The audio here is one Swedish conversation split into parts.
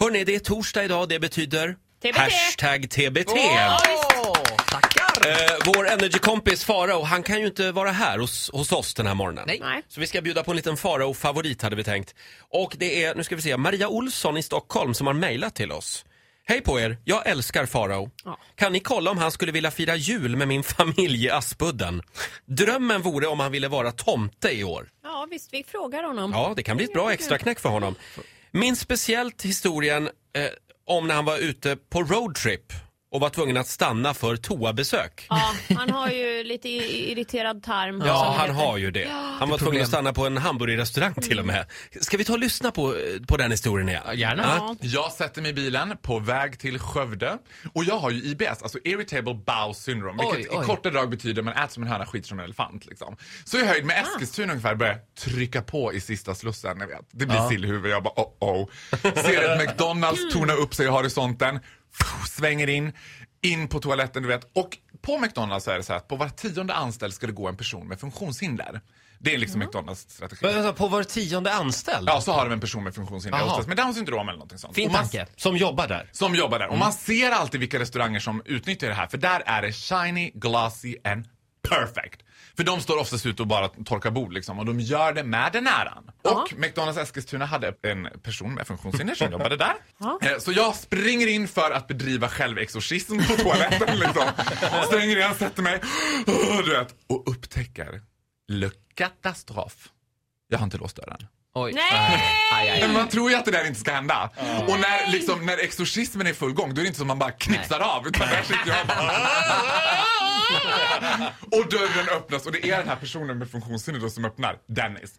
Hörni, det är torsdag idag. Det betyder TBT. hashtag TBT. Åh, tackar! Eh, vår energikompis Farao, han kan ju inte vara här hos, hos oss den här morgonen. Nej. Så vi ska bjuda på en liten Farao-favorit hade vi tänkt. Och det är, nu ska vi se, Maria Olsson i Stockholm som har mejlat till oss. Hej på er, jag älskar Farao. Ja. Kan ni kolla om han skulle vilja fira jul med min familj i Aspudden? Drömmen vore om han ville vara tomte i år. Ja, visst, vi frågar honom. Ja, det kan bli ett bra extra knäck för honom. Minns speciellt historien eh, om när han var ute på roadtrip och var tvungen att stanna för toabesök. Ja, han har ju lite i- irriterad tarm. Ja, han heter. har ju det. Han var tvungen att stanna på en hamburgerrestaurang till och med. Ska vi ta och lyssna på, på den historien igen? Ja, gärna. Ja. Jag sätter mig i bilen på väg till Skövde och jag har ju IBS, alltså irritable bowel syndrome, Oj, vilket oj. i korta drag betyder man äter som en höna, skiter som en elefant. Liksom. Så jag är höjd med Eskilstuna ungefär, börjar trycka på i sista slussen. Jag vet. Det blir sillhuvud, jag bara oh oh. Ser ett McDonalds torna upp sig i horisonten, svänger in, in på toaletten du vet. Och på McDonalds är det så här att på var tionde anställd ska det gå en person med funktionshinder. Det är liksom McDonalds strategi. Men alltså, på var tionde anställd? Ja, så har de en person med funktionshinder, oftast med Downs syndrom eller någonting sånt. Fin tanke. Som jobbar där. som jobbar där. Och man ser alltid vilka restauranger som utnyttjar det här. För där är det shiny, glossy and perfect. För de står oftast ute och bara torkar bord liksom. Och de gör det med den äran. Och McDonalds Eskilstuna hade en person med funktionshinder som jobbade där. Eh, Så jag springer in för att bedriva självexorcism på toaletten liksom. Stänger in, sätter mig, du vet, och upptäcker le katastrof. Jag har inte låst dörren. Oj. Nej! Aj, aj, Men aj. man tror ju att det där inte ska hända. Och när, liksom, när exorcismen är i full gång, då är det inte som man bara knipsar av. Utan där sitter jag och bara... och dörren öppnas och det är den här personen med funktionshinder då som öppnar. Dennis.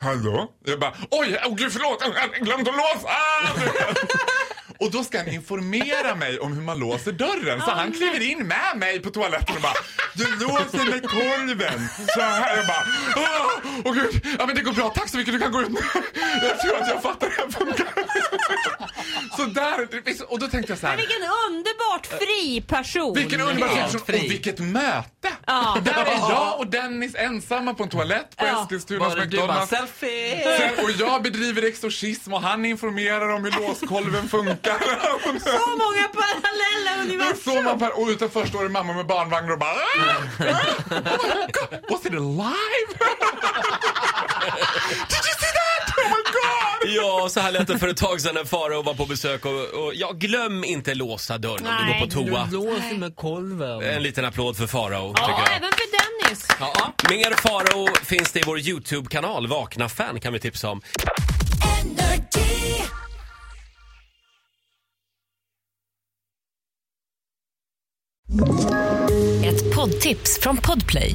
Hallå? Jag bara, oj, oh, gud förlåt, jag glömt att låsa! Och då ska han informera mig om hur man låser dörren. Så han kliver in med mig på toaletten och bara Du låser med kolven. Så här. Jag bara Åh, åh gud. Ja men det går bra. Tack så mycket. Du kan gå ut nu. Jag tror att jag fattar hur det funkar. Så där. Och då tänkte jag så Men här. vilken underbart fri person! Vilken underbar Helt situation fri. och vilket möte! Ja. Där är jag och Dennis ensamma på en toalett på Ja. Eskilstunas Bara du bara McDonalds. selfie! Sen, och jag bedriver exorcism och han informerar om hur låskolven funkar. Så många parallella universum! står man per, och utanför står en mamma med barnvagn och bara "Ah! Oh my God, Was it alive? Did you Ja, så här lät det för ett tag sedan när Farao var på besök och, och ja, glöm inte låsa dörren om du Nej. går på toa. låser med kolven. En liten applåd för Farao, Ja, jag. även för Dennis. Ja. Mer Farao finns det i vår YouTube-kanal, Vakna fan kan vi tipsa om. Ett poddtips från Podplay.